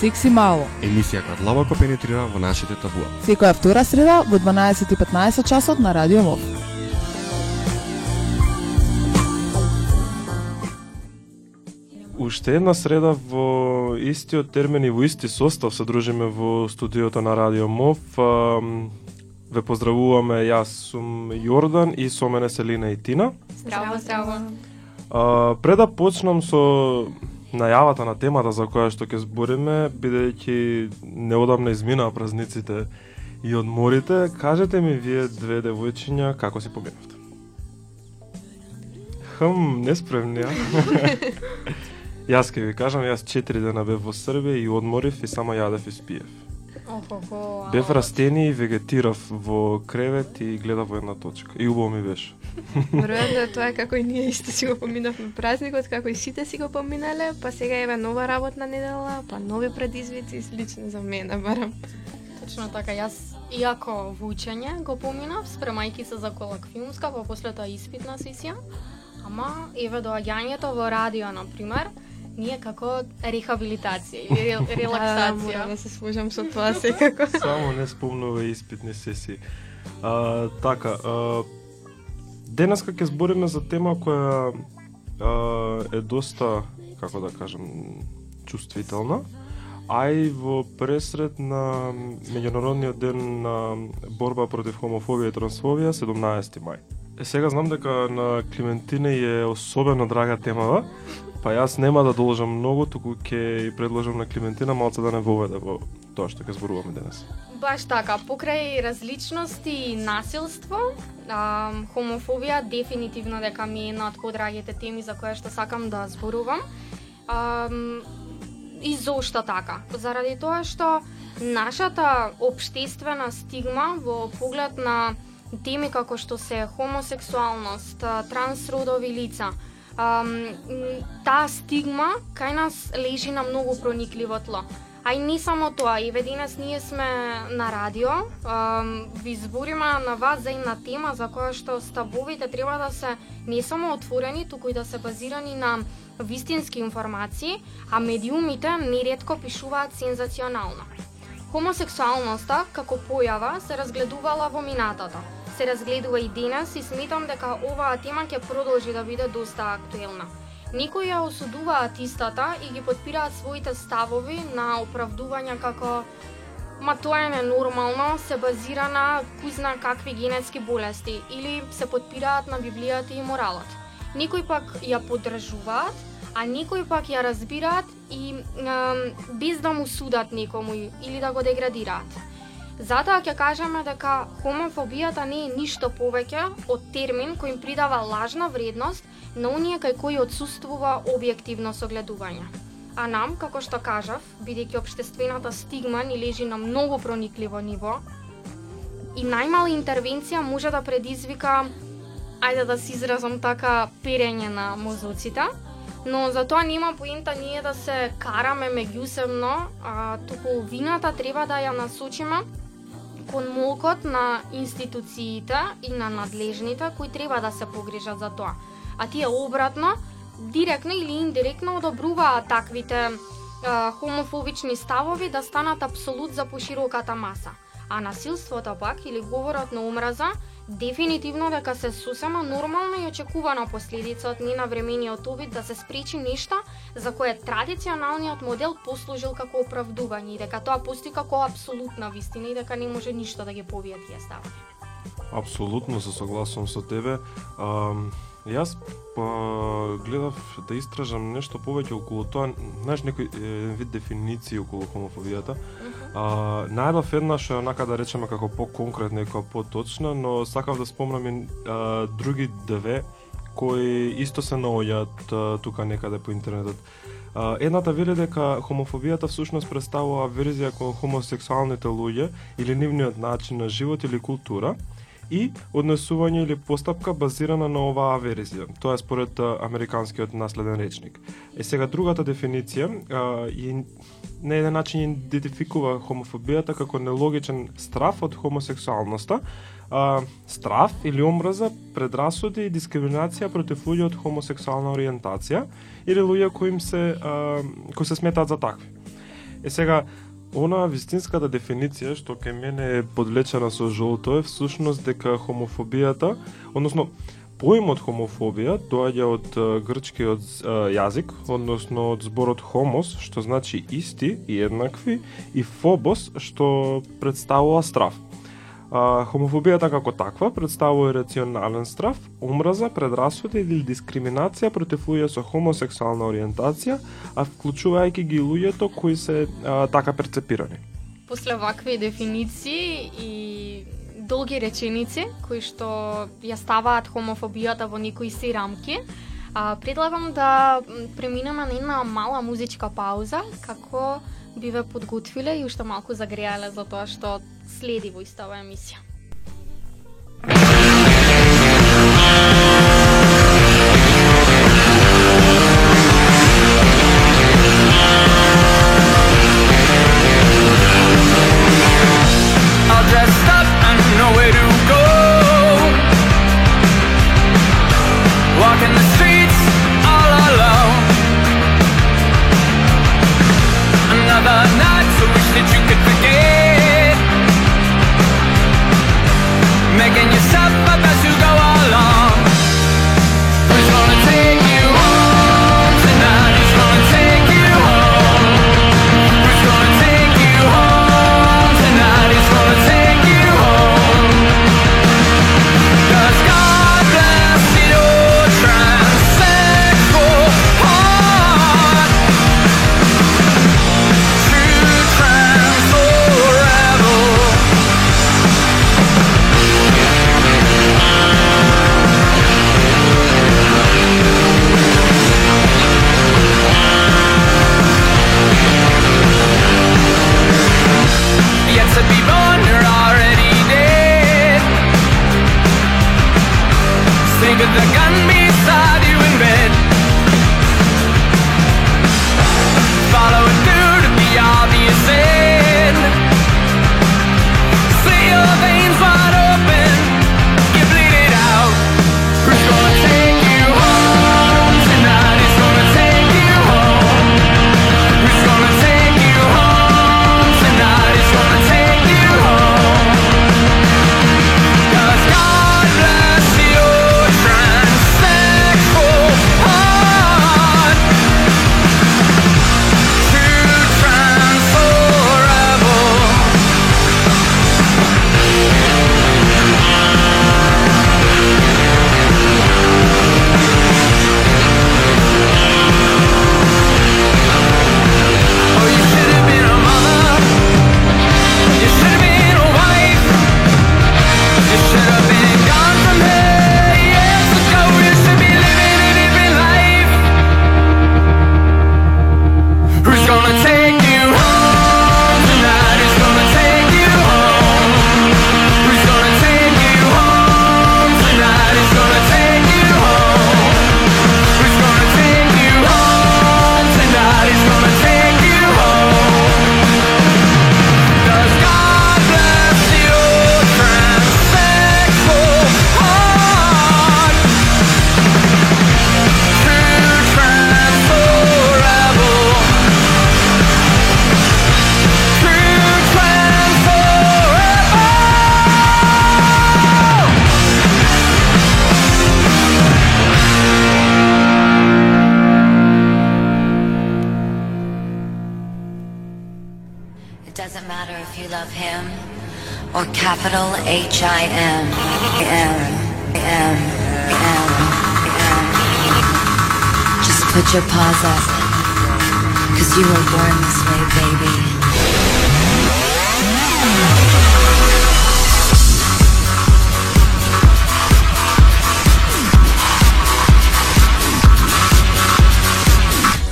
Секси мало. Емисија која длабоко пенетрира во нашите табуа. Секоја втора среда во 12:15 часот на Радио МОВ. Уште една среда во истиот термин и во исти состав се дружиме во студиото на Радио МОВ. Ве поздравуваме, јас сум Јордан и со мене Селина и Тина. Здраво, здраво. А, пред да почнам со најавата на темата за која што ќе збориме, бидејќи неодамна изминаа празниците и одморите, кажете ми вие две девојчиња како си поминавте? Хм, неспремни, а? Јас ќе ви кажам, јас 4 дена бев во Србија и одморив и само јадев и спиев. Бев растени и вегетирав во кревет и гледав во една точка. И убаво ми беше. Веројатно е тоа како и ние исто си го поминавме празникот, како и сите си го поминале, па сега еве нова работна недела, па нови предизвици и слично за мене барам. Точно така, јас иако во учење го поминав, спремајки се за колак филмска, па после тоа испитна сесија, ама еве доаѓањето во радио, на пример, ние како рехабилитација или ре- Да, релаксација. мора да се служам со тоа секако. Само не спомнува испитни сесии. А, така, а, денеска ќе збориме за тема која а, е доста, како да кажам, чувствителна, а и во пресред на меѓународниот ден на борба против хомофобија и трансфобија 17 мај. Е, сега знам дека на Климентине е особено драга темава, па јас нема да должам многу, туку ќе и предложам на Климентина малце да не воведе во тоа што ќе зборуваме денес. Баш така, покрај различности и насилство, а, хомофобија дефинитивно дека ми е една од подрагите теми за која што сакам да зборувам. А, и зошто така? Заради тоа што нашата обштествена стигма во поглед на теми како што се хомосексуалност, трансродови лица, таа стигма кај нас лежи на многу проникливо тло. А и не само тоа, и денес ние сме на радио, ам, ви збориме на вас за една тема за која што ставовите треба да се не само отворени, туку и да се базирани на вистински информации, а медиумите неретко пишуваат сензационално. Хомосексуалноста како појава се разгледувала во минатото. Се разгледува и денес и сметам дека оваа тема ќе продолжи да биде доста актуелна. Некои ја осудуваат истата и ги подпираат своите ставови на оправдувања како Ма тоа е ненормално, се базира на кој зна какви генетски болести или се подпираат на Библијата и моралот. Некои пак ја поддржуваат, а некои пак ја разбираат и ем, без да му судат некому или да го деградираат. Затоа ќе кажеме дека хомофобијата не е ништо повеќе од термин кој им придава лажна вредност на оние кај кои отсуствува објективно согледување. А нам, како што кажав, бидејќи обштествената стигма ни лежи на многу проникливо ниво, и најмала интервенција може да предизвика, ајде да се изразам така, перење на мозоците, но за тоа нема поента ние да се караме меѓусебно, а туку вината треба да ја насочиме кон молкот на институциите и на надлежните кои треба да се погрижат за тоа. А тие обратно, директно или индиректно одобруваат таквите а, хомофобични ставови да станат абсолют за пошироката маса. А насилството пак или говорот на омраза дефинитивно дека се сосема нормална и очекувана последица од ненавремениот обид да се спречи нешто за кое традиционалниот модел послужил како оправдување и дека тоа постои како апсолутна вистина и дека не може ништо да ги побие тие ставови. Апсолутно се согласувам со тебе. А, јас па, гледав да истражам нешто повеќе околу тоа, знаеш некој вид дефиниции околу хомофобијата. А, најдов една што е онака да речеме како по-конкретна и како поточна, но сакав да спомнам и а, други две кои исто се наоѓаат а, тука некаде по интернетот. А, едната вели дека хомофобијата всушност представува верзија кон хомосексуалните луѓе или нивниот начин на живот или култура, и однесување или постапка базирана на оваа верзија. Тоа е според американскиот наследен речник. Е сега другата дефиниција а, и на еден начин идентификува хомофобијата како нелогичен страф од хомосексуалноста, а, страф или омраза, предрасуди и дискриминација против луѓе од хомосексуална ориентација или луѓе кои им се а, кои се сметаат за такви. Е сега, Она вистинската дефиниција што кај мене е подлечена со жолто е всушност дека хомофобијата, односно поимот хомофобија доаѓа од грчкиот јазик, односно од зборот хомос, што значи исти и еднакви, и фобос, што представува страв. А, хомофобијата како таква представува рационален страв, омраза, предрасуди или дискриминација против луѓе со хомосексуална ориентација, а вклучувајќи ги луѓето кои се а, така перцепирани. После вакви дефиниции и долги реченици кои што ја ставаат хомофобијата во некои си рамки, а, предлагам да преминеме на една мала музичка пауза, како би ве подготвиле и уште малку загреале за тоа што следи во иста оваа capital H I M M M M M. Just put your paws up, cause you were born this way, baby.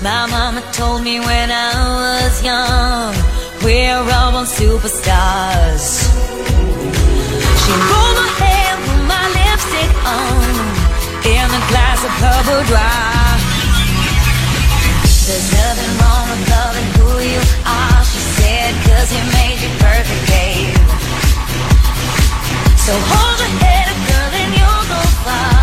My mama told me when I was young, we're all born superstars. She my hair, put my lipstick on, in a glass of her boudoir. There's nothing wrong with loving who you are, she said, cause he made you perfect, babe. So hold your head up, girl, and you'll go far.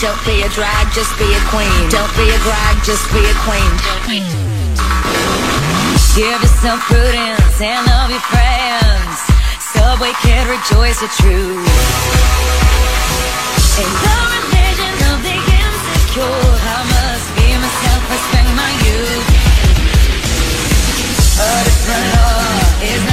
Don't be a drag, just be a queen. Don't be a drag, just be a queen. Give yourself prudence and love your friends. Subway kid, rejoice the truth. In the religion of the insecure, I must be myself, respect my youth. A different law is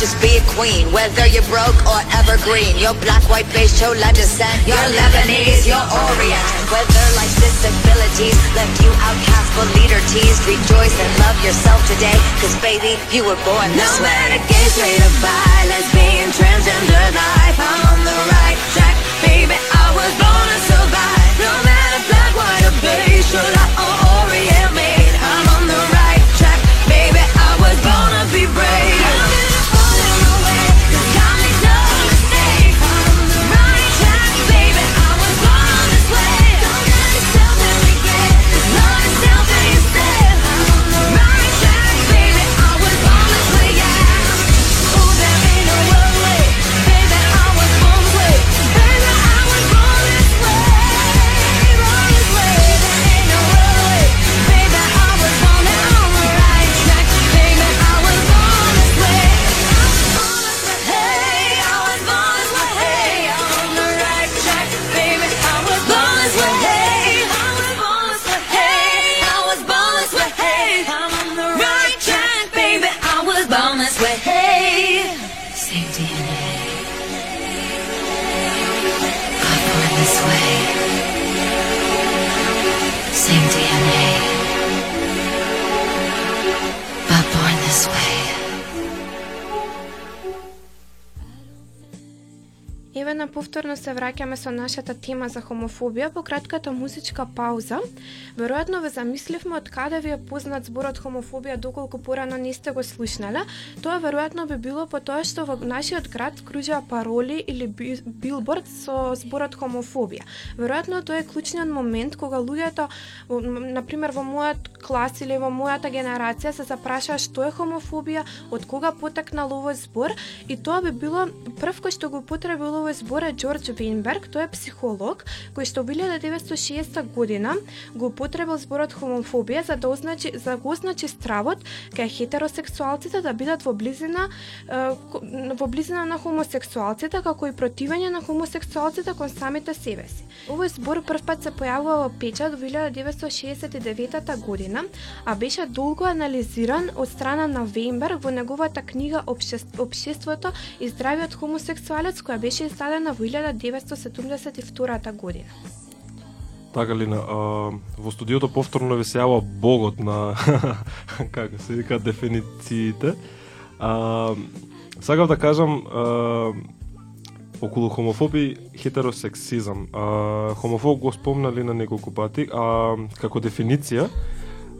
just be a queen. Whether you're broke or evergreen, you're black, white, beige, chola descent. You're Lebanese, you're Orient. Whether life's disabilities left you outcast but leader teased, rejoice and love yourself today. Cause baby, you were born this way. No matter gay, straight or bi, lesbian, transgender life, I'm on the right track. Baby, I was born to survive. No matter black, white, or beige, chola or Orient made, I'm on the right track. Baby, I was born to be brave. Fantasy. Повторно се враќаме со нашата тема за хомофобија по кратката музичка пауза. Веројатно ве замисливме од каде ви е познат зборот хомофобија доколку порано не сте го слушнале. Тоа веројатно би било по тоа што во нашиот град кружаа пароли или билборд со зборот хомофобија. Веројатно тоа е клучниот момент кога луѓето, на пример во мојот клас или во мојата генерација се запрашаа што е хомофобија, од кога потекнал овој збор и тоа би било прв кој што го употребил овој збор е Џорџ Винберг, тој е психолог кој што во 1960 година го употребил зборот хомофобија за да означи за да го означи стравот кај хетеросексуалците да бидат во близина во близина на хомосексуалците како и противење на хомосексуалците кон самите себе си. Овој збор првпат се појавува во печат во 1969 година, а беше долго анализиран од страна на Вейнберг во неговата книга Обшес- Обшеството и здравиот хомосексуалец која беше издадена во 1972 година. Така Лина, а, во студиото повторно ви се јава богот на како се вика дефинициите. А, сакав да кажам а, околу хомофоби хетеросексизам. А, хомофоб го спомнали на неколку пати, а како дефиниција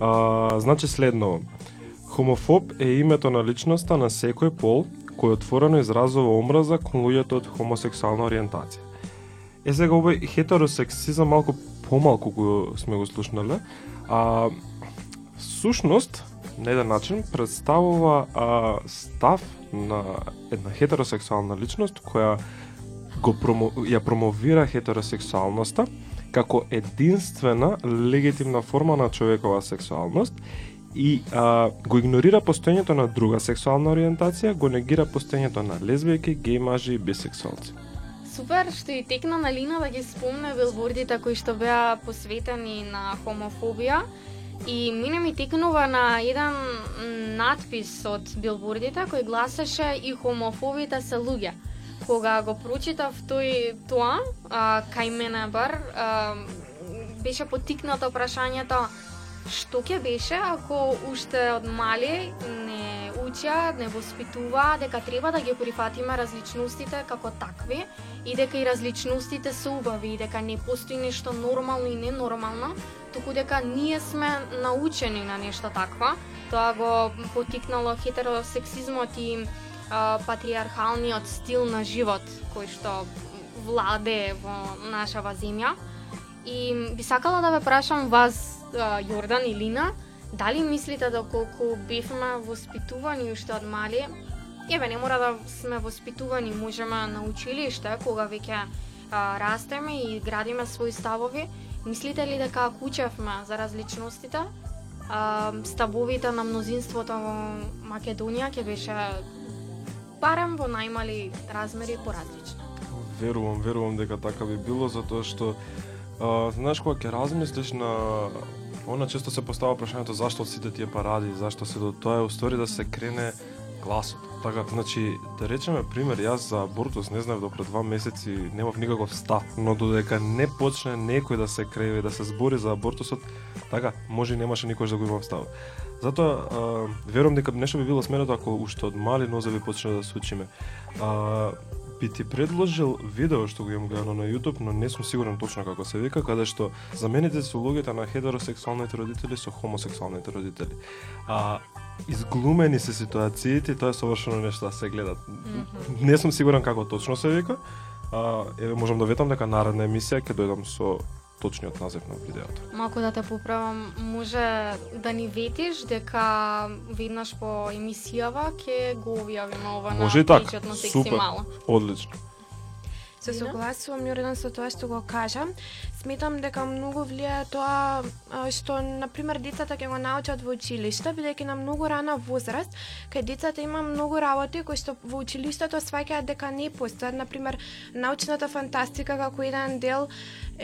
а, значи следно. Хомофоб е името на личноста на секој пол кој отворено изразува омраза кон луѓето од хомосексуална ориентација. Е сега овој хетеросексизам малку помалку го сме го слушнале, а сушност на еден начин представува а, став на една хетеросексуална личност која го промо, ја промовира хетеросексуалноста како единствена легитимна форма на човекова сексуалност и а, го игнорира постоењето на друга сексуална ориентација, го негира постоењето на лесбијки, геј мажи и бисексуалци. Супер што и текна на лина да ги спомне билбордите кои што беа посветени на хомофобија. и мене ми текнува на еден надпис од билбордите кој гласеше и хомофобите се луѓе. Кога го прочитав тој тоа, а, кај мене бар, а, беше потикнато прашањето што ќе беше ако уште од мали не учеа, не воспитува дека треба да ги прифатиме различностите како такви и дека и различностите се убави и дека не постои нешто нормално и ненормално, туку дека ние сме научени на нешто такво. Тоа го потикнало хетеросексизмот и а, патриархалниот стил на живот кој што владее во нашава земја. И би сакала да ве прашам вас, Јордан и Лина, дали мислите да доколку бевме воспитувани уште од мали, еве не мора да сме воспитувани, можеме да на училиште кога веќе растеме и градиме своји ставови, мислите ли дека ако учевме за различностите, а, ставовите на мнозинството во Македонија ќе беше барем во најмали размери поразлично? Верувам, верувам дека така би било затоа што а, знаеш кога ќе размислиш на она често се постава прашањето зашто сите тие паради, зашто се до тоа е устори да се крене гласот. Така, значи, да речеме пример, јас за абортус не знаев до пред два месеци, немав никаков став, но додека не почне некој да се креве, да се збори за абортусот, така, може и немаше никој да го имам став. Затоа, верувам дека нешто би било сменето ако уште од мали нозеви почне да се учиме. А, би ти предложил видео што го имам гледано на YouTube, но не сум сигурен точно како се вика, каде што замените се улогите на хетеросексуалните родители со хомосексуалните родители. А изглумени се ситуациите, тоа е совршено нешто да се гледат. Не сум сигурен како точно се вика. А, еве можам да ветам дека наредна емисија ќе дојдам со точниот назив на видеото. Малку да те поправам, може да ни ветиш дека веднаш по емисијава ќе го објавиме ова Може на и така. пејџот на секси Супер. мало. Одлично. Се согласувам Јордан со тоа што го кажа. Сметам дека многу влијае тоа што на пример децата ќе го научат во училиште, бидејќи на многу рана возраст, кај децата има многу работи кои што во училиштето сваќаат дека не постојат, на пример научната фантастика како еден дел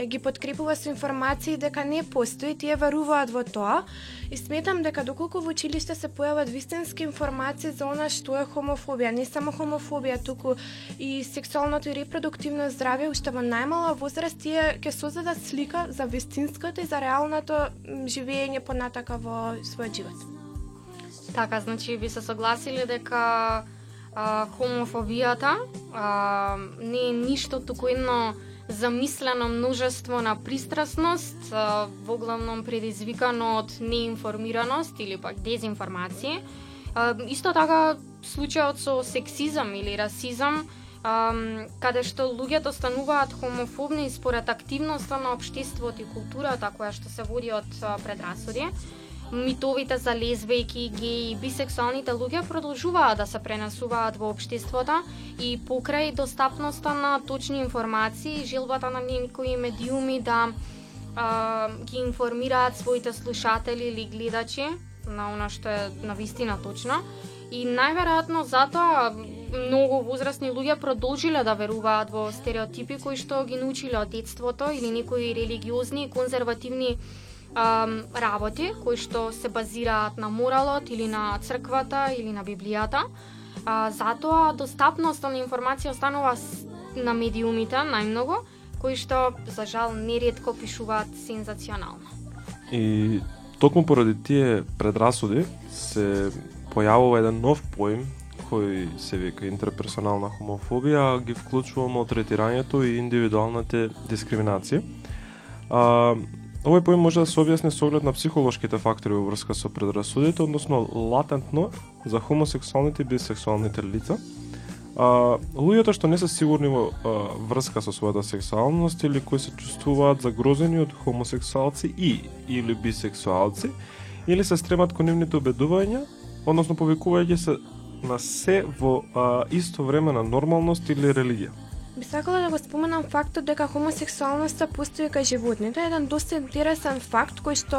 ги подкрепува со информации дека не постои, тие веруваат во тоа и сметам дека доколку во училиште се појават вистински информации за она што е хомофобија, не само хомофобија, туку и сексуалното и репродуктивно здравје, уште во најмала возраст тие ќе создадат слика за вистинското и за реалното живење понатака во својот живот. Така, значи ви се согласиле дека а, хомофобијата а, не е ништо туку едно замислено множество на пристрасност, а, воглавном предизвикано од неинформираност или пак дезинформација. Исто така случајот со сексизам или расизам, каде што луѓето стануваат хомофобни според активноста на општеството и културата која што се води од предрасуди. Митовите за лесбејки, геи и бисексуалните луѓе продолжуваат да се пренесуваат во општеството и покрај достапноста на точни информации и желбата на некои медиуми да а, ги информираат своите слушатели или гледачи на она што е на вистина точно. И најверојатно затоа многу возрастни луѓе продолжиле да веруваат во стереотипи кои што ги научиле од детството или некои религиозни и конзервативни работи кои што се базираат на моралот или на црквата или на Библијата. А, затоа достапноста на информација останува на медиумите најмногу, кои што за жал неретко пишуваат сензационално. И токму поради тие предрасуди се појавува еден нов поим кој се вика интерперсонална хомофобија, ги вклучува малтретирањето и индивидуалните дискриминации. А, овој поим може да се објасни со оглед на психолошките фактори во врска со предрасудите, односно латентно за хомосексуалните и бисексуалните лица. А, луѓето што не се сигурни во а, врска со својата сексуалност или кои се чувствуваат загрозени од хомосексуалци и или бисексуалци или се стремат кон нивните убедувања, односно повикувајќи се на се во а, исто време на нормалност или религија. Би сакала да го споменам фактот дека хомосексуалноста постои кај животните. Еден доста интересен факт кој што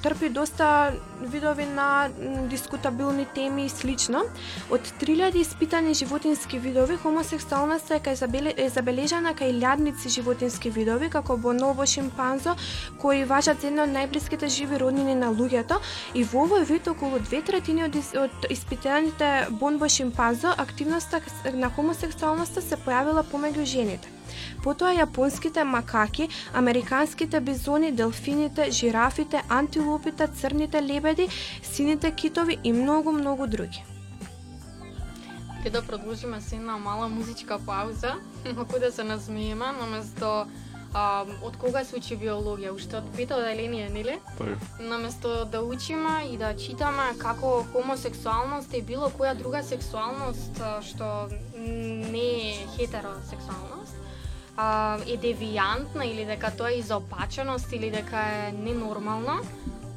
трпи доста видови на дискутабилни теми и слично. Од 3000 испитани животински видови, хомосексуалноста е, кај забеле, е забележана кај лјадници животински видови, како боново, шимпанзо, кои важат едно од најблиските живи роднини на луѓето, и во овој вид околу две третини од, ис- од испитаните бонбо шимпанзо, активноста на хомосексуалноста се појавила помеѓу жените. Потоа јапонските макаки, американските бизони, делфините, жирафите, антилопите, црните лебеди, сините китови и многу, многу други. Ке да продолжиме се една мала музичка пауза, ако да се насмееме, наместо а, од кога се учи биологија, уште од пето оделение, нели? Тој. Наместо да учиме и да читаме како хомосексуалност и било која друга сексуалност што не е хетеросексуалност, а, е девијантна или дека тоа е изопаченост или дека е ненормална,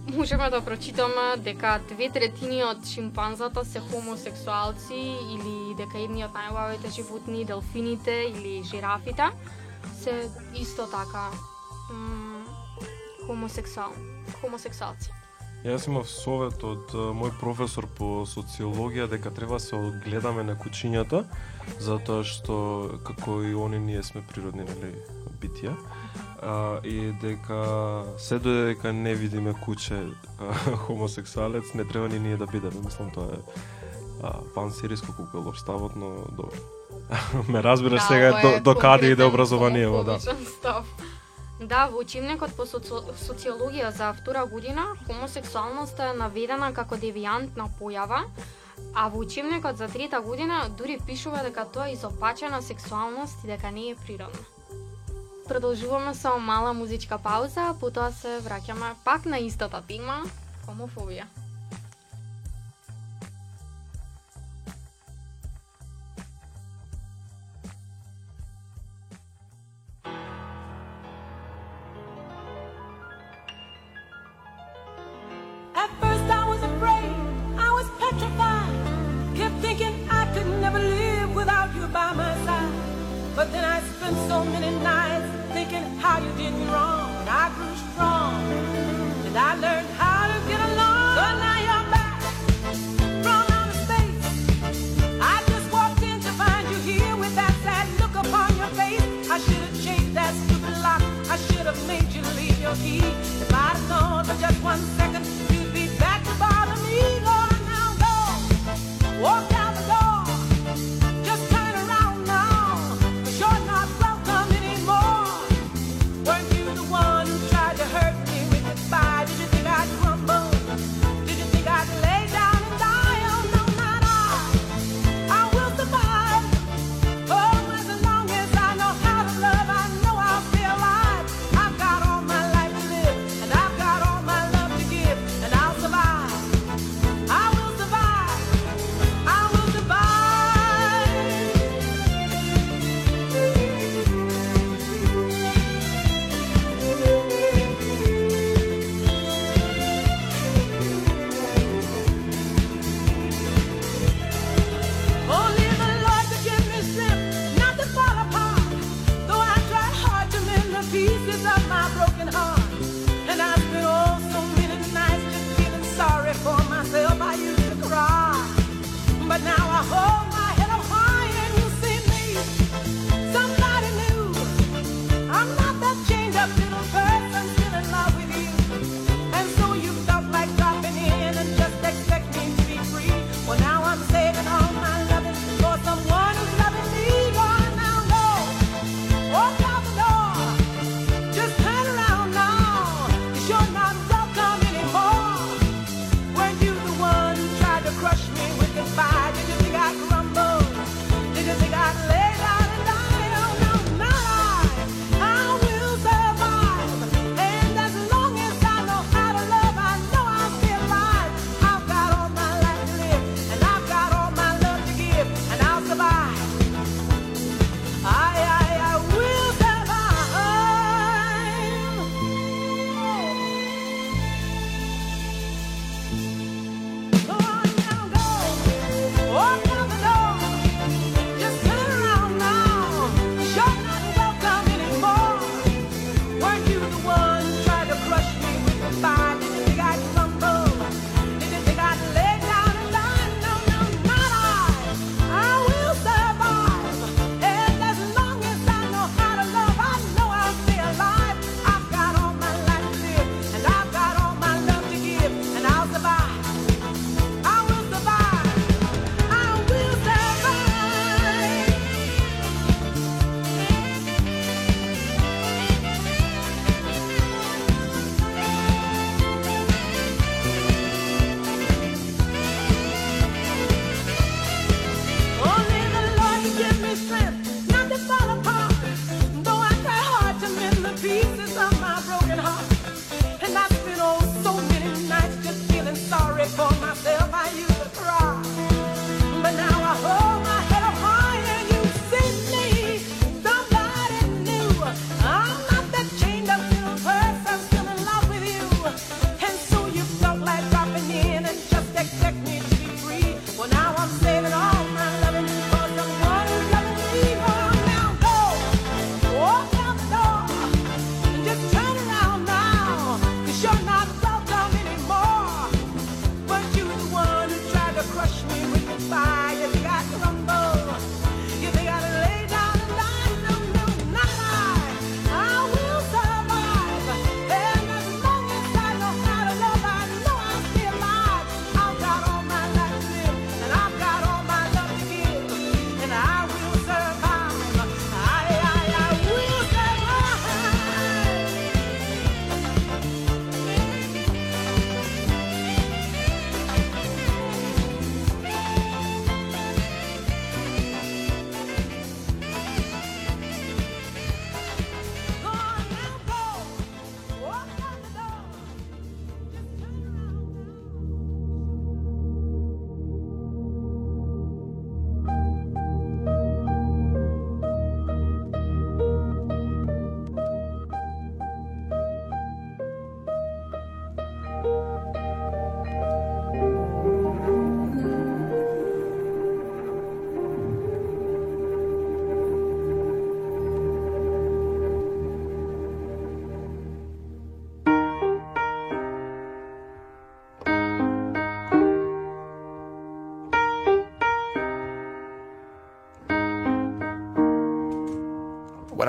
можеме да прочитаме дека две третини од шимпанзата се хомосексуалци или дека едни од најубавите животни, делфините или жирафите, се исто така м, хомосексуал, хомосексуалци. Јас имав совет од мој професор по социологија дека треба да се огледаме на кучињата, затоа што како и они ние сме природни нели битија. А, и дека се додека не видиме куче а, хомосексуалец, не треба ни ние да бидеме. Мислам тоа е а, пансериско куколов ставот, но добро. Ме разбираш сега ова до, е до каде иде образованиево, да. став. Да, во учебникот по соци... социологија за втора година, хомосексуалноста е наведена како девијантна појава, а во учебникот за трета година дури пишува дека тоа е изопачена сексуалност и дека не е природна. Продолжуваме со мала музичка пауза, потоа се враќаме пак на истата тема, хомофобија.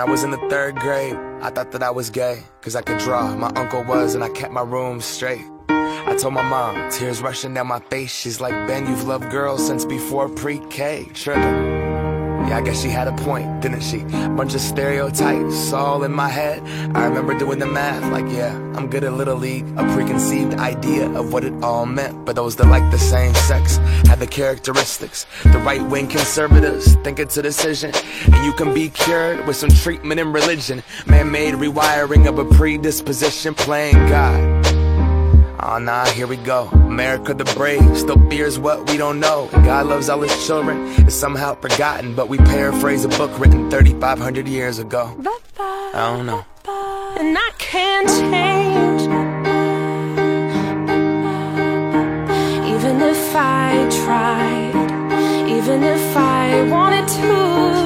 I was in the third grade, I thought that I was gay, cause I could draw. My uncle was, and I kept my room straight. I told my mom, tears rushing down my face. She's like, Ben, you've loved girls since before pre K. Tripping. Yeah, I guess she had a point, didn't she? Bunch of stereotypes all in my head. I remember doing the math, like, yeah, I'm good at Little League. A preconceived idea of what it all meant. But those that like the same sex had the characteristics. The right wing conservatives think it's a decision. And you can be cured with some treatment and religion. Man made rewiring of a predisposition playing God. Oh nah, here we go. America the brave still fears what we don't know. And God loves all his children. It's somehow forgotten, but we paraphrase a book written 3,500 years ago. I don't know. and I can't change. Even if I tried, even if I wanted to,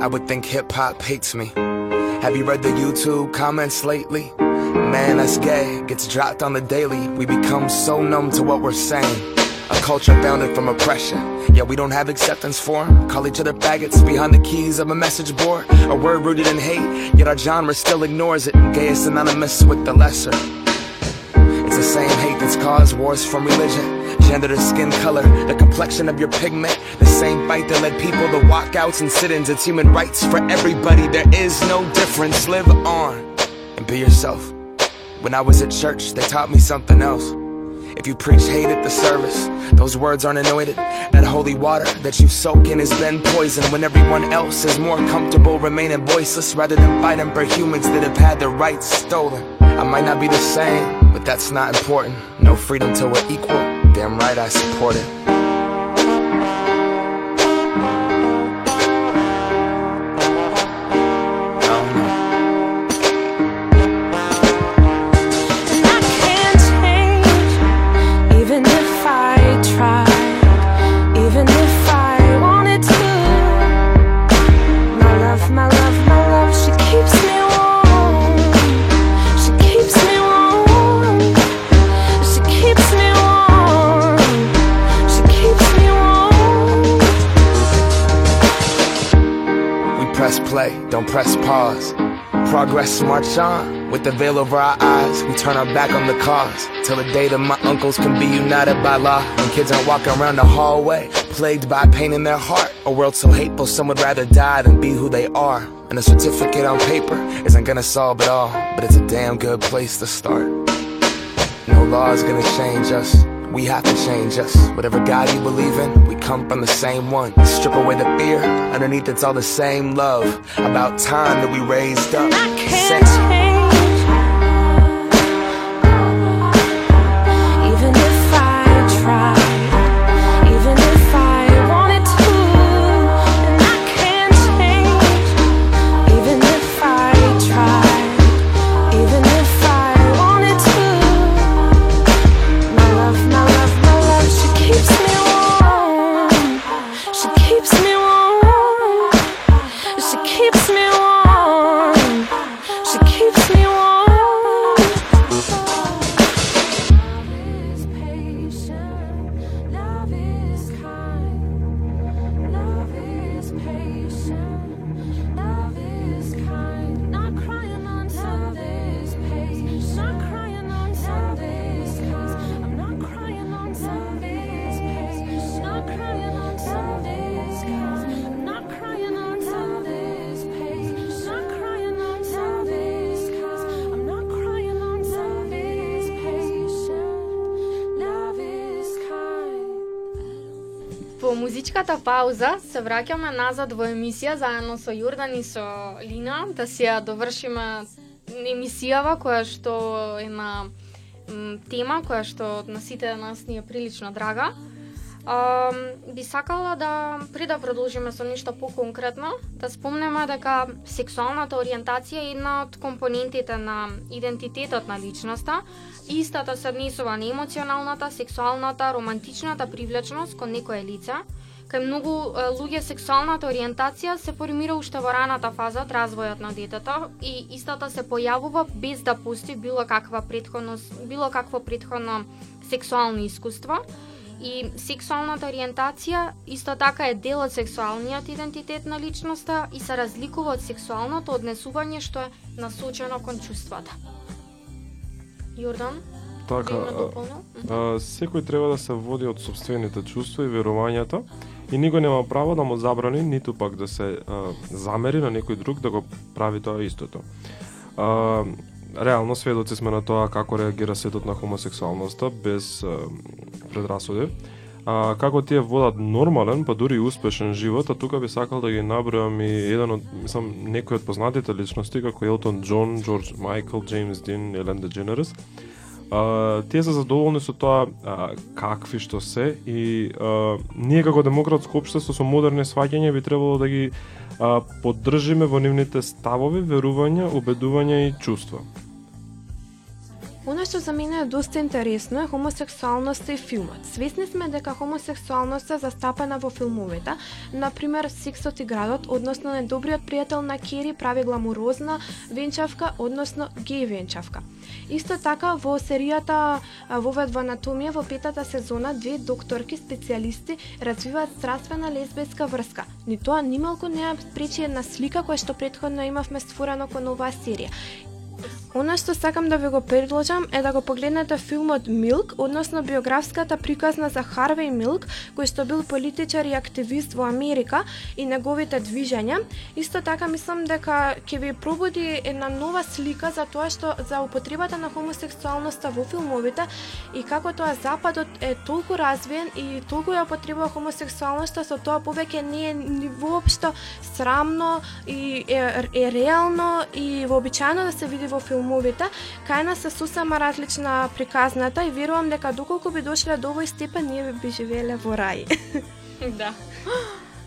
I would think hip hop hates me. Have you read the YouTube comments lately? Man, that's gay. Gets dropped on the daily. We become so numb to what we're saying. A culture founded from oppression. Yeah, we don't have acceptance for 'em. Call each other faggots behind the keys of a message board. A word rooted in hate, yet our genre still ignores it. Gay is synonymous with the lesser. It's the same hate that's caused wars from religion, gender to skin color, the complexion of your pigment. The same fight that led people to walkouts and sit-ins. It's human rights for everybody. There is no difference. Live on and be yourself. When I was at church, they taught me something else. If you preach hate at the service, those words aren't anointed. That holy water that you soak in has been poisoned when everyone else is more comfortable remaining voiceless rather than fighting for humans that have had their rights stolen. I might not be the same, but that's not important. No freedom till we're equal. Damn right I support it. Don't press pause. Progress march on with the veil over our eyes. We turn our back on the cause till the day that my uncles can be united by law. When kids aren't walking around the hallway, plagued by pain in their heart. A world so hateful, some would rather die than be who they are. And a certificate on paper isn't gonna solve it all, but it's a damn good place to start. No law is gonna change us. We have to change us. Whatever God you believe in, we come from the same one. Strip away the fear, underneath it's all the same love. About time that we raised up. I can't Sex- музичката пауза се враќаме назад во емисија заедно со Јордан и со Лина да си ја довршиме емисијава која што е на тема која што на сите нас ни е прилично драга. А, би сакала да, при да продолжиме со нешто поконкретно, да спомнеме дека сексуалната ориентација е една од компонентите на идентитетот на личноста. Истата се однесува на емоционалната, сексуалната, романтичната привлечност кон некое лице. Кај многу луѓе сексуалната ориентација се формира уште во раната фаза од развојот на детето и истата се појавува без да постои било каква претходно било какво претходно сексуално искуство. И сексуалната ориентација исто така е дел од сексуалниот идентитет на личноста и се разликува од сексуалното однесување што е насочено кон чувствата. Јордан, Така, а, а, секој треба да се води од собствените чувства и верувањата и никој нема право да му забрани ниту пак да се а, замери на некој друг да го прави тоа истото. А, реално сведоци сме на тоа како реагира светот на хомосексуалноста без а, предрасуди. А, како тие водат нормален, па дури и успешен живот, а тука би сакал да ги набројам и еден од, мислам, некои од познатите личности, како Елтон Џон, Џорџ Майкл, Джеймс Дин, Елен Дедженерес. А, тие се задоволни со тоа а, какви што се и а, ние како демократско општество со модерни сваќања би требало да ги а, поддржиме во нивните ставови, верувања, убедувања и чувства. Оно што за мене е доста интересно е хомосексуалноста и филмот. Свесни сме дека хомосексуалноста е застапена во филмовите. Например, Сексот и градот, односно недобриот пријател на Кери прави гламурозна венчавка, односно геј венчавка. Исто така во серијата Вовед во анатомија во петата сезона две докторки специјалисти развиваат страствена лесбеска врска. Ни тоа нималку не ја пречи една слика која што претходно имавме створено кон оваа серија. Она што сакам да ви го предложам е да го погледнете филмот Милк, односно биографската приказна за Харвей Милк, кој што бил политичар и активист во Америка и неговите движења. Исто така мислам дека ќе ви пробуди една нова слика за тоа што за употребата на хомосексуалноста во филмовите и како тоа Западот е толку развиен и толку ја употребува хомосексуалноста, со тоа повеќе не е ни воопшто срамно и е, е реално и вообичаено да се види во филмовите, кај нас се сусема различна приказната и верувам дека доколку би дошле до овој степен, ние би живееле во рај. Да.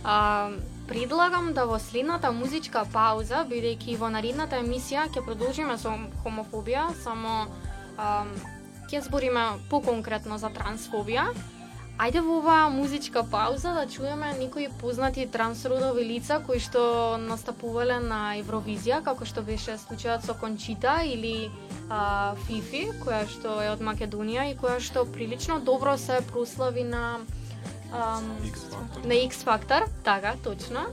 А, предлагам да во следната музичка пауза, бидејќи во наредната емисија ќе продолжиме со хомофобија, само а, ќе збориме поконкретно за трансфобија. Ајде во оваа музичка пауза да чуеме некои познати трансродови лица кои што настапувале на Евровизија, како што беше случајот со Кончита или а, Фифи, која што е од Македонија и која што прилично добро се прослави на X-Factor. на X Factor, така, точно.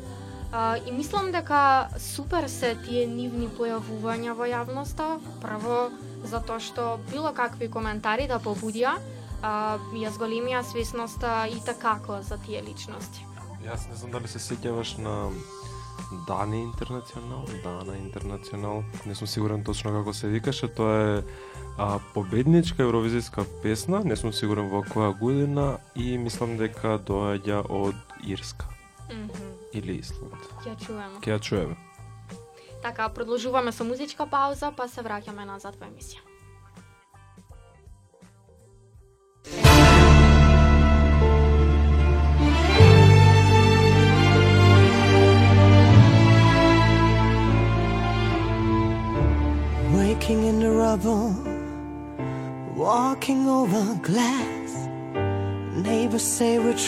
А, и мислам дека супер се тие нивни појавувања во јавноста, прво затоа што било какви коментари да побудија, а, ја зголемија свесноста и такако за тие личности. Јас не знам дали се сеќаваш на Дани Интернационал, Дана Интернационал, не сум сигурен точно како се викаше, тоа е а, победничка евровизијска песна, не сум сигурен во која година и мислам дека доаѓа од Ирска Мгм. или Исланд. Ја чуеме. Ке ја чуеме. Така, продолжуваме со музичка пауза, па се враќаме назад во емисија.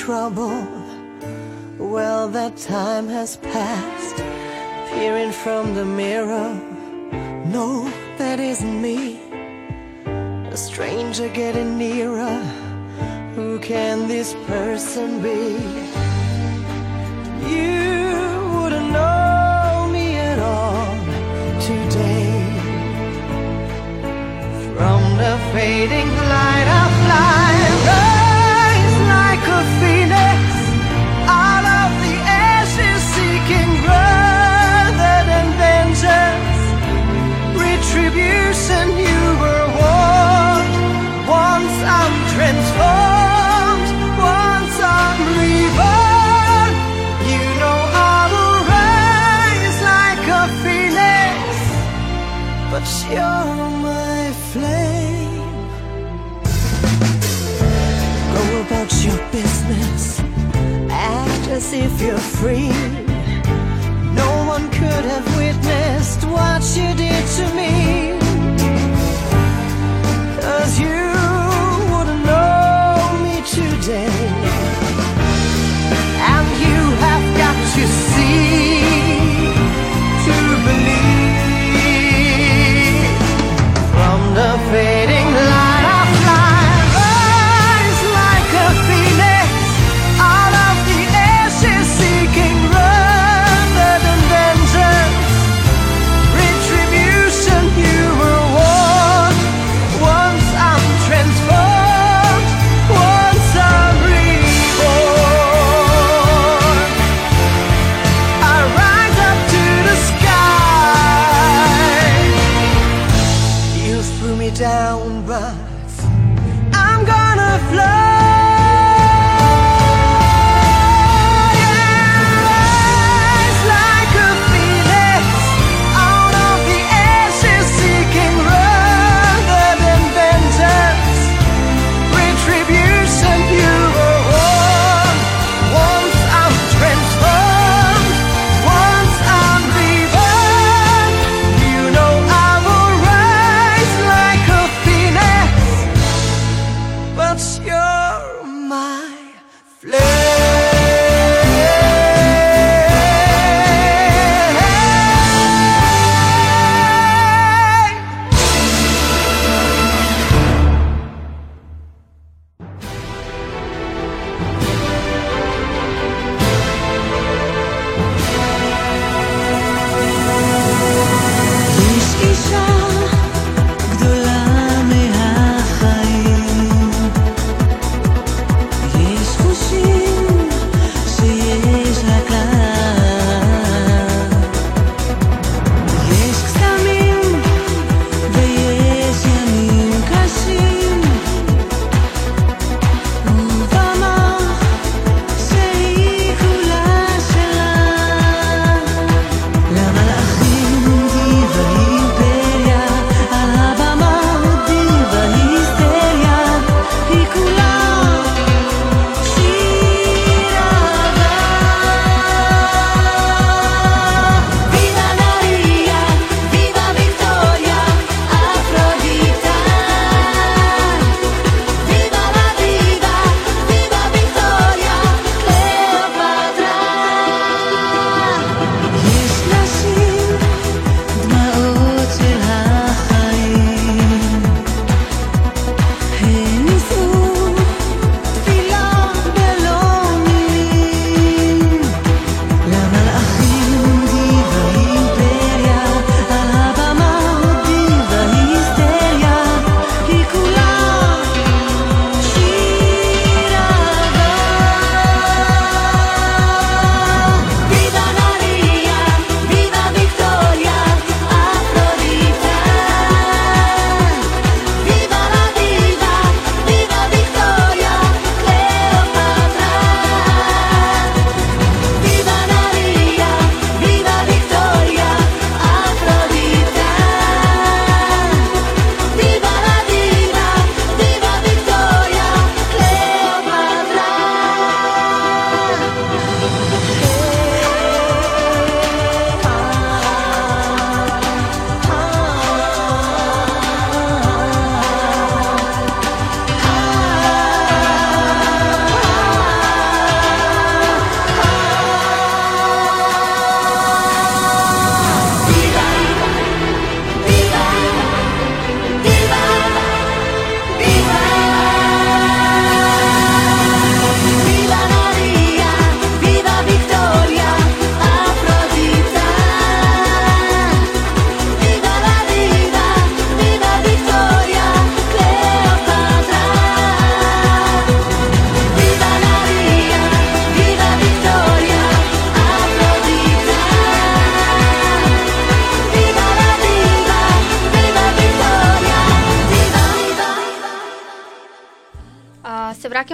Trouble. Well, that time has passed. Peering from the mirror, no, that isn't me. A stranger getting nearer. Who can this person be? You wouldn't know me at all today. From the fading business. Act as if you're free. No one could have witnessed what you did to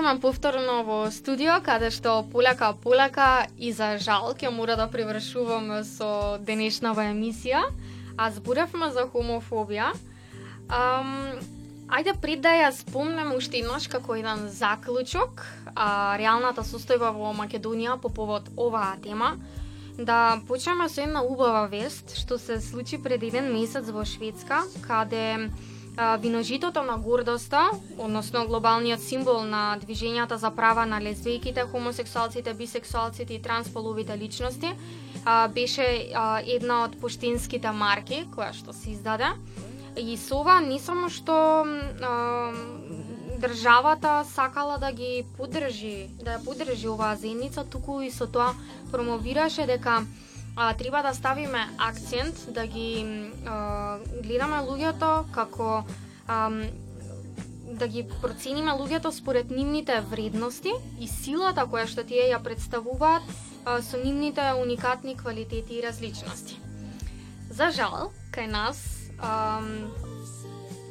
наоѓам повторно во студио, каде што полека полека и за жал ќе мора да привршуваме со денешнава емисија, а зборевме за хомофобија. Ам, ајде пред да ја спомнам уште еднаш како еден заклучок, а, реалната состојба во Македонија по повод оваа тема, да почнеме со една убава вест што се случи пред еден месец во Шведска, каде виножитото на гордоста, односно глобалниот символ на движењата за права на лесбијките, хомосексуалците, бисексуалците и трансполовите личности, а, беше а, една од поштинските марки која што се издаде. И со ова не само што а, државата сакала да ги поддржи, да ја поддржи оваа заедница, туку и со тоа промовираше дека а, треба да ставиме акцент да ги а, гледаме луѓето како а, да ги процениме луѓето според нивните вредности и силата која што тие ја представуваат а, со нивните уникатни квалитети и различности. За жал, кај нас а,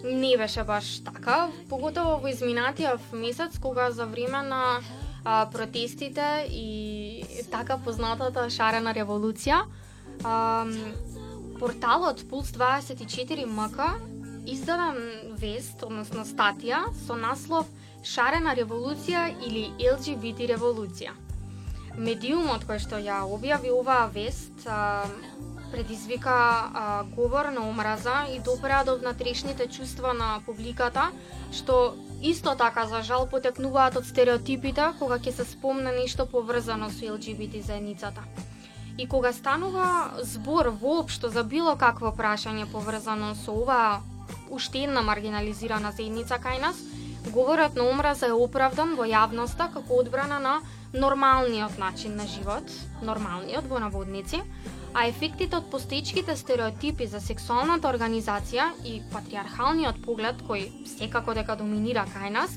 не беше баш така, поготово во изминатиот месец кога за време на а, протестите и така познатата шарена револуција, А, порталот Пулс 24 МК издава вест, односно статија со наслов Шарена револуција или LGBT револуција. Медиумот кој што ја објави оваа вест а, предизвика а, говор на омраза и допреа до внатрешните чувства на публиката, што исто така за жал потекнуваат од стереотипите кога ќе се спомне нешто поврзано со LGBT заедницата. И кога станува збор воопшто за било какво прашање поврзано со оваа уште една маргинализирана заедница кај нас, говорот на омраза е оправдан во јавноста како одбрана на нормалниот начин на живот, нормалниот во наводници, а ефектите од постоичките стереотипи за сексуалната организација и патриархалниот поглед кој секако дека доминира кај нас,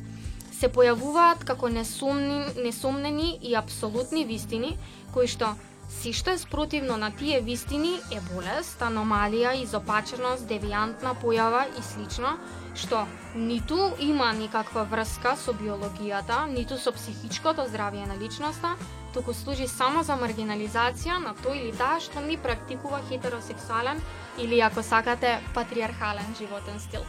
се појавуваат како несумни, несумнени и апсолутни вистини, кои што Си што е спротивно на тие вистини е болест, аномалија, изопаченост, девијантна појава и слично, што ниту има никаква врска со биологијата, ниту со психичкото здравје на личноста, туку служи само за маргинализација на тој или таа што не практикува хетеросексуален или ако сакате патриархален животен стил.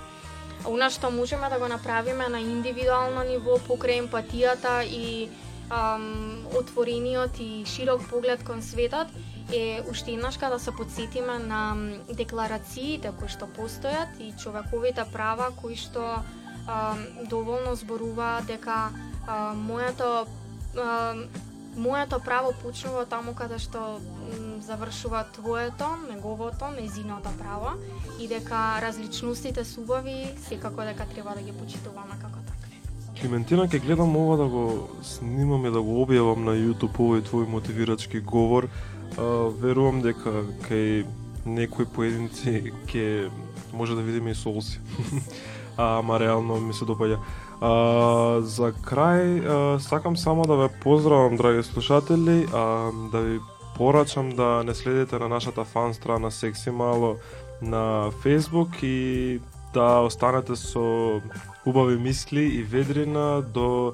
Она што можеме да го направиме на индивидуално ниво покрај емпатијата и ам, отворениот и широк поглед кон светот е уште еднашка да се подсетиме на декларациите кои што постојат и човековите права кои што ам, доволно зборуваат дека ам, моето ам, моето право почнува таму каде што завршува твоето, неговото, незиното право и дека различностите се убави, секако дека треба да ги почитуваме како такви. Климентина, ке гледам ова да го снимам и да го објавам на YouTube овој твој мотивирачки говор. А, верувам дека кај некои поединци ќе може да видиме и солзи. а, ама реално ми се допаѓа. А, за крај, а, сакам само да ве поздравам, драги слушатели, а, да ви порачам да не следите на нашата фан страна Секси Мало на Facebook и да останете со убави мисли и ведрина до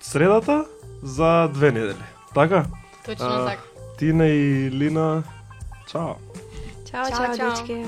средата за две недели. Така? Точно А, така. Тина и Лина, чао. Чао, Чао, чао, чао. дечки.